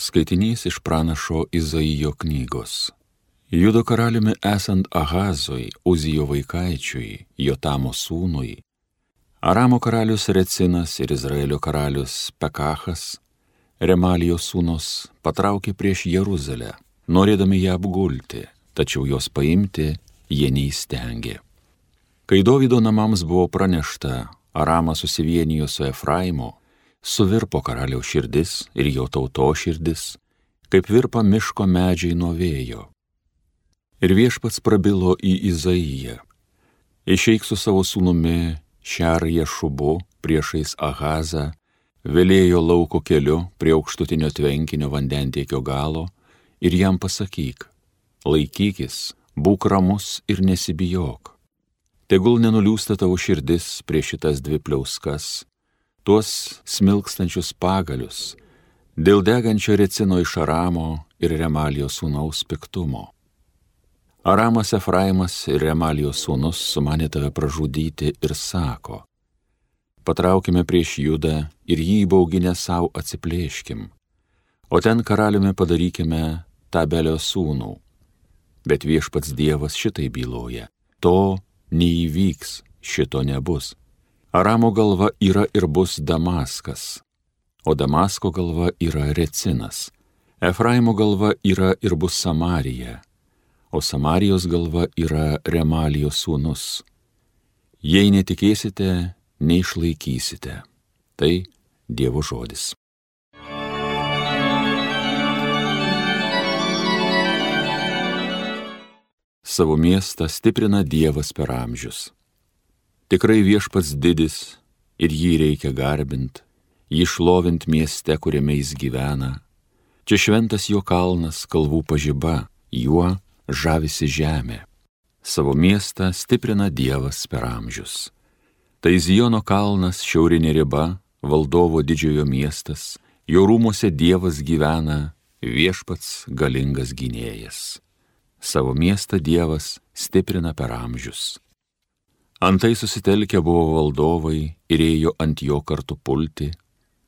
Skaitinys iš pranašo Izaijo knygos. Judo karaliumi esant Ahazui, Uzijo vaikaičiui, Jotamo sūnui, Aramo karalius Recinas ir Izraelio karalius Pekachas, Remalijos sūnus, patraukė prieš Jeruzalę, norėdami ją apgulti, tačiau jos paimti jie neįstengė. Kai Davido namams buvo pranešta, Aramas susivienijo su Efraimu, suvirpo karaliaus širdis ir jo tauto širdis, kaip virpa miško medžiai nuo vėjo. Ir viešpats prabilo į Izaiją. Išeik su savo sūnumi Šerje šubu priešais Ahazą, vėlėjo lauko keliu prie aukštutinio tvenkinio vandentiekio galo ir jam pasakyk, laikykis, būk ramus ir nesibijok. Tegul nenuliūsta tavo širdis prieš šitas dvi pliauskas, tuos smilkstančius pagalius, dėl degančio recino iš Aramo ir Remalijos sūnaus piktumo. Aramas Efraimas ir Remalijos sūnus sumanė tave pražudyti ir sako, patraukime prieš judą ir jį įbauginę savo atsiplėškim, o ten karaliumi padarykime tabelio sūnų. Bet viešpats Dievas šitai byloja, to neįvyks, šito nebus. Aramo galva yra ir bus Damaskas, o Damasko galva yra Recinas. Efraimo galva yra ir bus Samarija, o Samarijos galva yra Remalijos sūnus. Jei netikėsite, neišlaikysite. Tai Dievo žodis. Savo miestą stiprina Dievas per amžius. Tikrai viešpats didis ir jį reikia garbint, jį šlovint mieste, kuriame jis gyvena. Čia šventas jo kalnas, kalvų pažyba, juo žavisi žemė. Savo miestą stiprina Dievas per amžius. Tai Zijono kalnas, šiaurinė riba, valdovo didžiojo miestas, jo rūmose Dievas gyvena, viešpats galingas gynėjas. Savo miestą Dievas stiprina per amžius. Antai susitelkę buvo valdovai ir ėjo ant jo kartu pulti,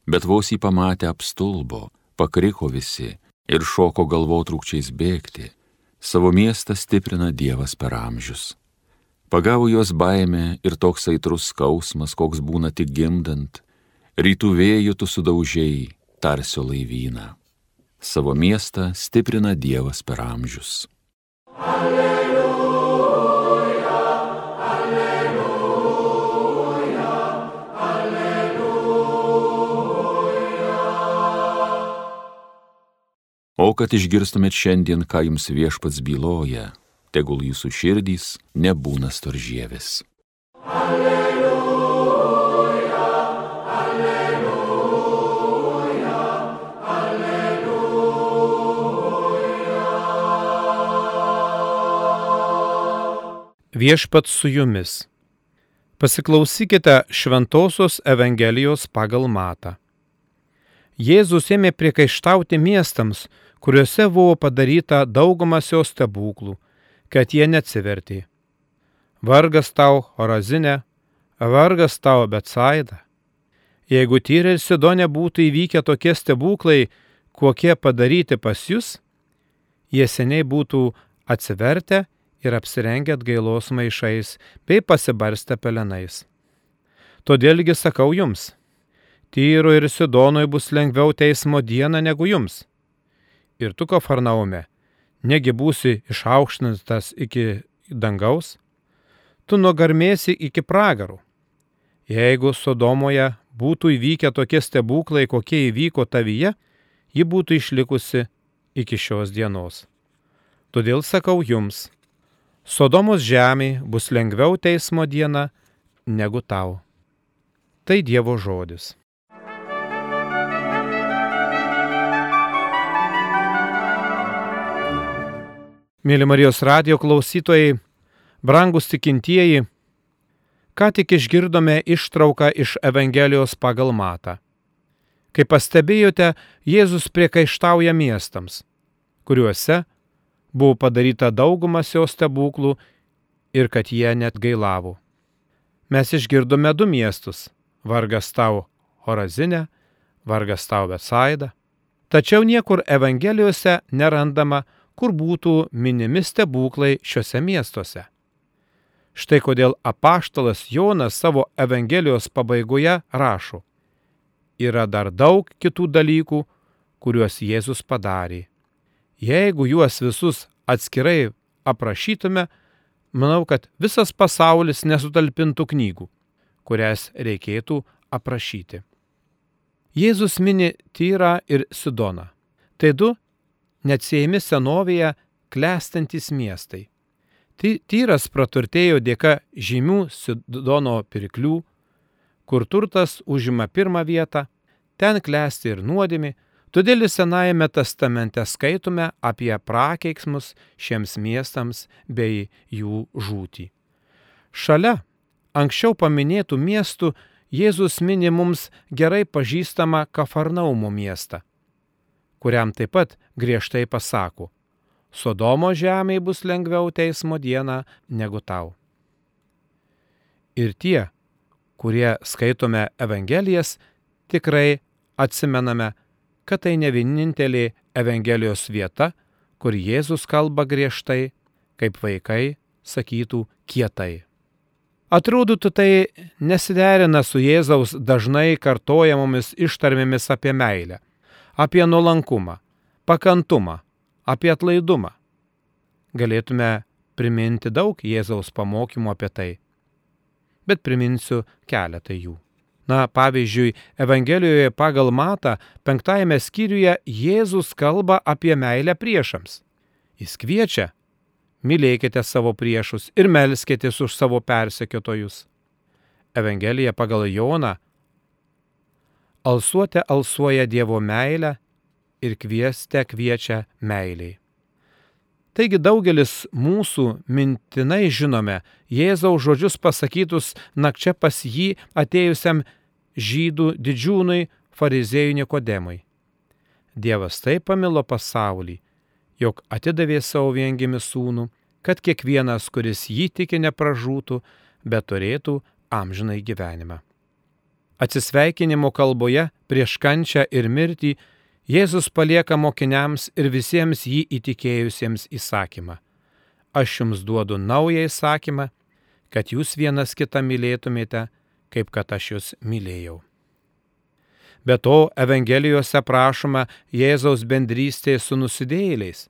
bet vos jį pamatę apstulbo, pakriko visi ir šoko galvotrukčiais bėgti. Savo miestą stiprina Dievas per amžius. Pagavo juos baime ir toks aitrus skausmas, koks būna tik gimdant, rytų vėjų tu sudaužiai, tarsio laivyną. Savo miestą stiprina Dievas per amžius. Alleluja. O kad išgirstumėt šiandien, ką jums viešpats byloja, tegul jūsų širdys nebūna storžėvis. Alleluja, alleluja, alleluja. Viešpats su jumis. Pasiklausykite Šventojios Evangelijos pagal Matą. Jėzus ėmė priekaištauti miestams, kuriuose buvo padaryta daugumas jo stebuklų, kad jie neatsivertė. Vargas tau, Horazinė, vargas tau, Betsaida. Jeigu Tyrė ir Sidonė būtų įvykę tokie stebuklai, kokie padaryti pas jūs, jie seniai būtų atsivertę ir apsirengę atgailos maišais bei pasibarstę pelenais. Todėlgi sakau jums, Tyro ir Sidonui bus lengviau teismo dieną negu jums ir tu, Kafarnaume, negi būsi išaukštintas iki dangaus, tu nugarmėsi iki pragarų. Jeigu Sodomoje būtų įvykę tokie stebuklai, kokie įvyko tavyje, ji būtų išlikusi iki šios dienos. Todėl sakau jums, Sodomos žemė bus lengviau teismo diena negu tau. Tai Dievo žodis. Mėly Marijos radio klausytojai, brangus tikintieji, ką tik išgirdome ištrauką iš Evangelijos pagal matą. Kaip pastebėjote, Jėzus priekaištauja miestams, kuriuose buvo padaryta daugumas jo stebuklų ir kad jie net gailavo. Mes išgirdome du miestus - vargas tau Horazinė, vargas tau Betsaida. Tačiau niekur Evangelijose nerandama, kur būtų minimi stebuklai šiuose miestuose. Štai kodėl apaštalas Jonas savo Evangelijos pabaigoje rašo. Yra dar daug kitų dalykų, kuriuos Jėzus padarė. Jeigu juos visus atskirai aprašytume, manau, kad visas pasaulis nesutalpintų knygų, kurias reikėtų aprašyti. Jėzus mini Tyrą ir Sidoną. Tai du neatsiejami senovėje klestantys miestai. Tyras praturtėjo dėka žymių Sidono pirklių, kur turtas užima pirmą vietą, ten klesti ir nuodėmi, todėl Senajame testamente skaitume apie prakeiksmus šiems miestams bei jų žūtį. Šalia anksčiau paminėtų miestų Jėzus mini mums gerai pažįstamą Kafarnaumo miestą, kuriam taip pat griežtai pasako, Sodomo žemėje bus lengviau teismo dieną negu tau. Ir tie, kurie skaitome Evangelijas, tikrai atsimename, kad tai ne vienintelė Evangelijos vieta, kur Jėzus kalba griežtai, kaip vaikai sakytų kietai. Atrodytų tai nesiderina su Jėzaus dažnai kartojamomis ištarmėmis apie meilę, apie nuolankumą, pakantumą, apie atlaidumą. Galėtume priminti daug Jėzaus pamokymų apie tai, bet priminsiu keletą jų. Na, pavyzdžiui, Evangelijoje pagal Matą penktajame skyriuje Jėzus kalba apie meilę priešams. Jis kviečia mylėkite savo priešus ir melskitės už savo persekiotojus. Evangelija pagal Joną. Alsuote alsuoja Dievo meilę ir kvieste kviečia meiliai. Taigi daugelis mūsų mintinai žinome Jėzaus žodžius pasakytus nakčia pas jį atėjusiam žydų didžiūnui fariziejui Nikodemui. Dievas taip pamilo pasaulį, jog atidavė savo viengimi sūnų, kad kiekvienas, kuris jį tiki, nepražūtų, bet turėtų amžinai gyvenimą. Atsisveikinimo kalboje prieš kančią ir mirtį Jėzus palieka mokiniams ir visiems jį įtikėjusiems įsakymą. Aš jums duodu naują įsakymą, kad jūs vienas kitą mylėtumėte, kaip kad aš jūs mylėjau. Be to, Evangelijose prašoma Jėzaus bendrystė su nusidėjėliais.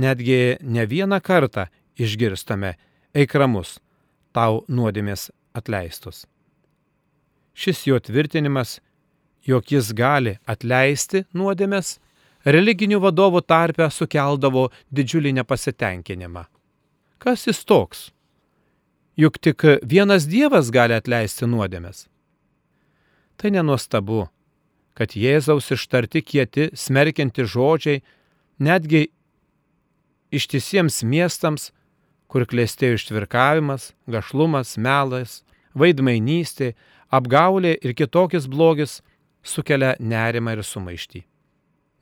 Netgi ne vieną kartą išgirstame eik ramus, tau nuodėmės atleistos. Šis jo tvirtinimas, jog jis gali atleisti nuodėmės, religinių vadovų tarpe sukeldavo didžiulį nepasitenkinimą. Kas jis toks? Juk tik vienas Dievas gali atleisti nuodėmės. Tai nenuostabu, kad Jėzaus ištarti kieti, smerkianti žodžiai netgi ištisiems miestams, kur klėstėjo ištvirkavimas, gašlumas, melas, vaidmainystė, apgaulė ir kitokis blogis, sukelia nerimą ir sumaištį.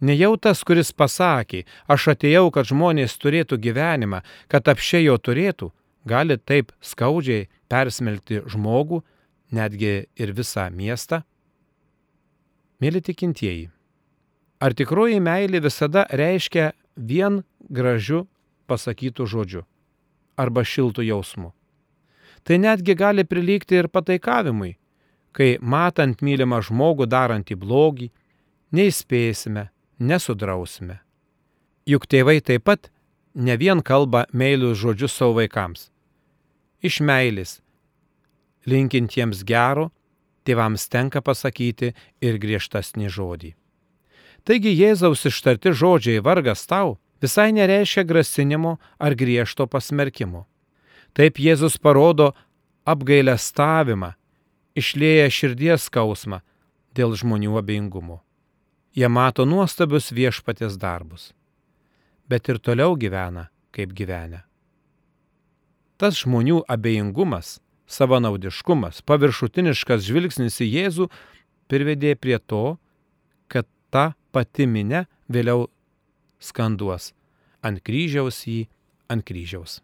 Nejau tas, kuris pasakė, aš atėjau, kad žmonės turėtų gyvenimą, kad apšė jo turėtų, gali taip skaudžiai persmelkti žmogų, netgi ir visą miestą? Mėly tikintieji, ar tikroji meilė visada reiškia vien gražiu pasakytų žodžiu arba šiltų jausmu. Tai netgi gali prilygti ir pataikavimui, kai matant mylimą žmogų darantį blogį, neįspėsime, nesudrausime. Juk tėvai taip pat ne vien kalba meilius žodžius savo vaikams. Iš meilės, linkintiems gero, tėvams tenka pasakyti ir griežtasnį žodį. Taigi Jėzaus ištarti žodžiai vargas tau visai nereiškia grasinimo ar griežto pasmerkimo. Taip Jėzus parodo apgailę stavimą, išlėja širdies skausmą dėl žmonių abejingumo. Jie mato nuostabius viešpatės darbus, bet ir toliau gyvena, kaip gyvenę. Tas žmonių abejingumas, savanaudiškumas, paviršutiniškas žvilgsnis į Jėzų privedė prie to, kad ta pati minė vėliau skanduos ant kryžiaus jį, ant kryžiaus.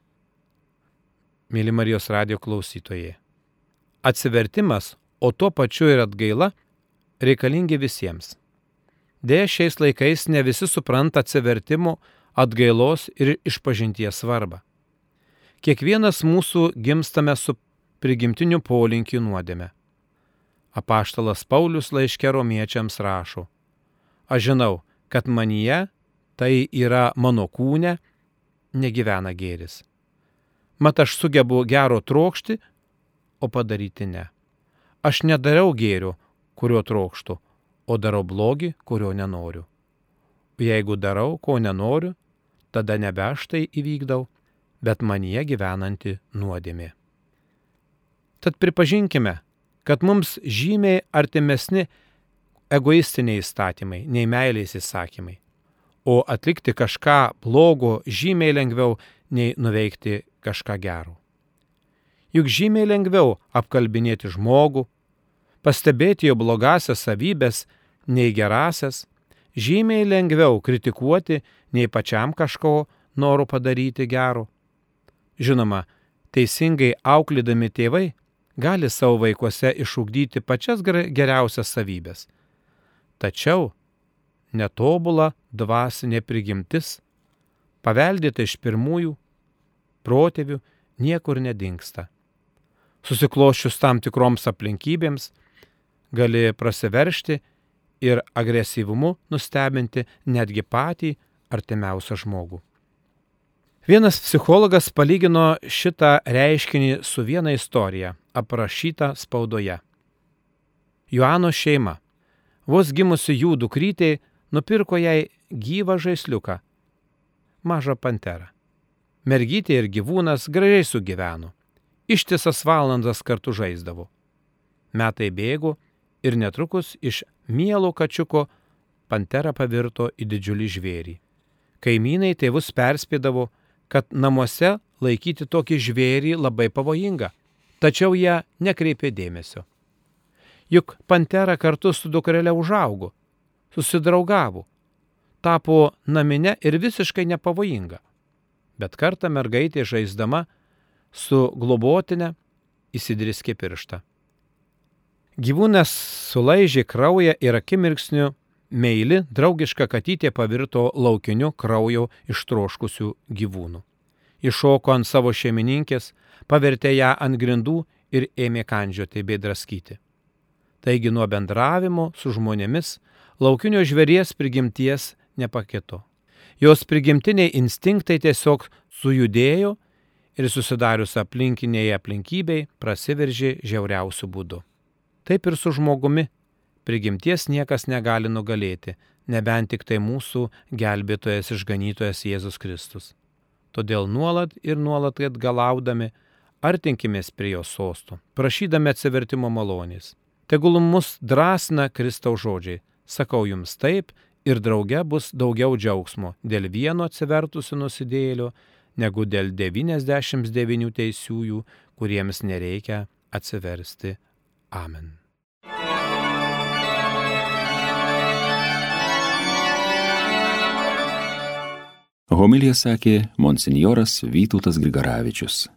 Mėly Marijos radio klausytojai. Atsivertimas, o tuo pačiu ir atgaila reikalingi visiems. Dėja, šiais laikais ne visi supranta atsivertimo, atgailos ir išpažinties svarbą. Kiekvienas mūsų gimstame su prigimtiniu polinkiu nuodėme. Apaštalas Paulius laiškė romiečiams rašo, aš žinau, kad manyje, tai yra mano kūne, negyvena gėris. Mat aš sugebu gero trokšti, o padaryti ne. Aš nedarau gėrio, kurio trokštų, o darau blogį, kurio nenoriu. Jeigu darau, ko nenoriu, tada nebe aš tai įvykdau, bet manyje gyvenanti nuodėmė. Tad pripažinkime, kad mums žymiai artimesni egoistiniai įstatymai nei meilės įsakymai, o atlikti kažką blogo žymiai lengviau nei nuveikti kažką gero. Juk žymiai lengviau apkalbinėti žmogų, pastebėti jo blogasias savybės nei gerasias, žymiai lengviau kritikuoti nei pačiam kažko noriu padaryti gero. Žinoma, teisingai auklydami tėvai gali savo vaikuose išugdyti pačias geriausias savybės. Tačiau netobula dvasinė prigimtis, paveldėta iš pirmųjų protėvių, niekur nedingsta. Susiklošius tam tikroms aplinkybėms, gali prasiveršti ir agresyvumu nustebinti netgi patį artimiausią žmogų. Vienas psichologas palygino šitą reiškinį su viena istorija, aprašyta spaudoje. Joano šeima, vos gimusi jų dukrytė, nupirko jai gyvą žaisliuką - mažą panterą. Mergytė ir gyvūnas gražiai sugyveno. Ištisas valandas kartu žaisdavo. Metai bėgo ir netrukus iš mielo kačiuko pantera pavirto į didžiulį žvėrį. Kaimynai tėvus perspėdavo, kad namuose laikyti tokį žvėrį labai pavojinga, tačiau jie nekreipė dėmesio. Juk pantera kartu su dukrele užaugo, susidraugavo, tapo naminė ir visiškai nepavojinga. Bet kartą mergaitė žaisdama su globotinė įsidriskė pirštą. Gyvūnas sulaižė kraują ir akimirksniu meili draugiška katytė pavirto laukiniu kraujo ištroškusių gyvūnų. Iššoko ant savo šeimininkės, pavertė ją ant grindų ir ėmė kandžioti bei draskyti. Taigi nuo bendravimo su žmonėmis laukinio žvėries prigimties nepakito. Jos prigimtiniai instinktai tiesiog sujudėjo ir susidarius aplinkiniai aplinkybei prasiveržė žiauriausių būdų. Taip ir su žmogumi prigimties niekas negali nugalėti, nebent tik tai mūsų gelbėtojas išganytojas Jėzus Kristus. Todėl nuolat ir nuolat atgalaudami artinkimės prie jo sostų, prašydami atsivertimo malonės. Tegul mus drąsina Kristaus žodžiai. Sakau jums taip ir drauge bus daugiau džiaugsmo dėl vieno atsivertusių nusidėlio, negu dėl 99 teisiųjų, kuriems nereikia atsiversti. Amen. Homilija sakė monsinjoras Vytautas Grigaravičius.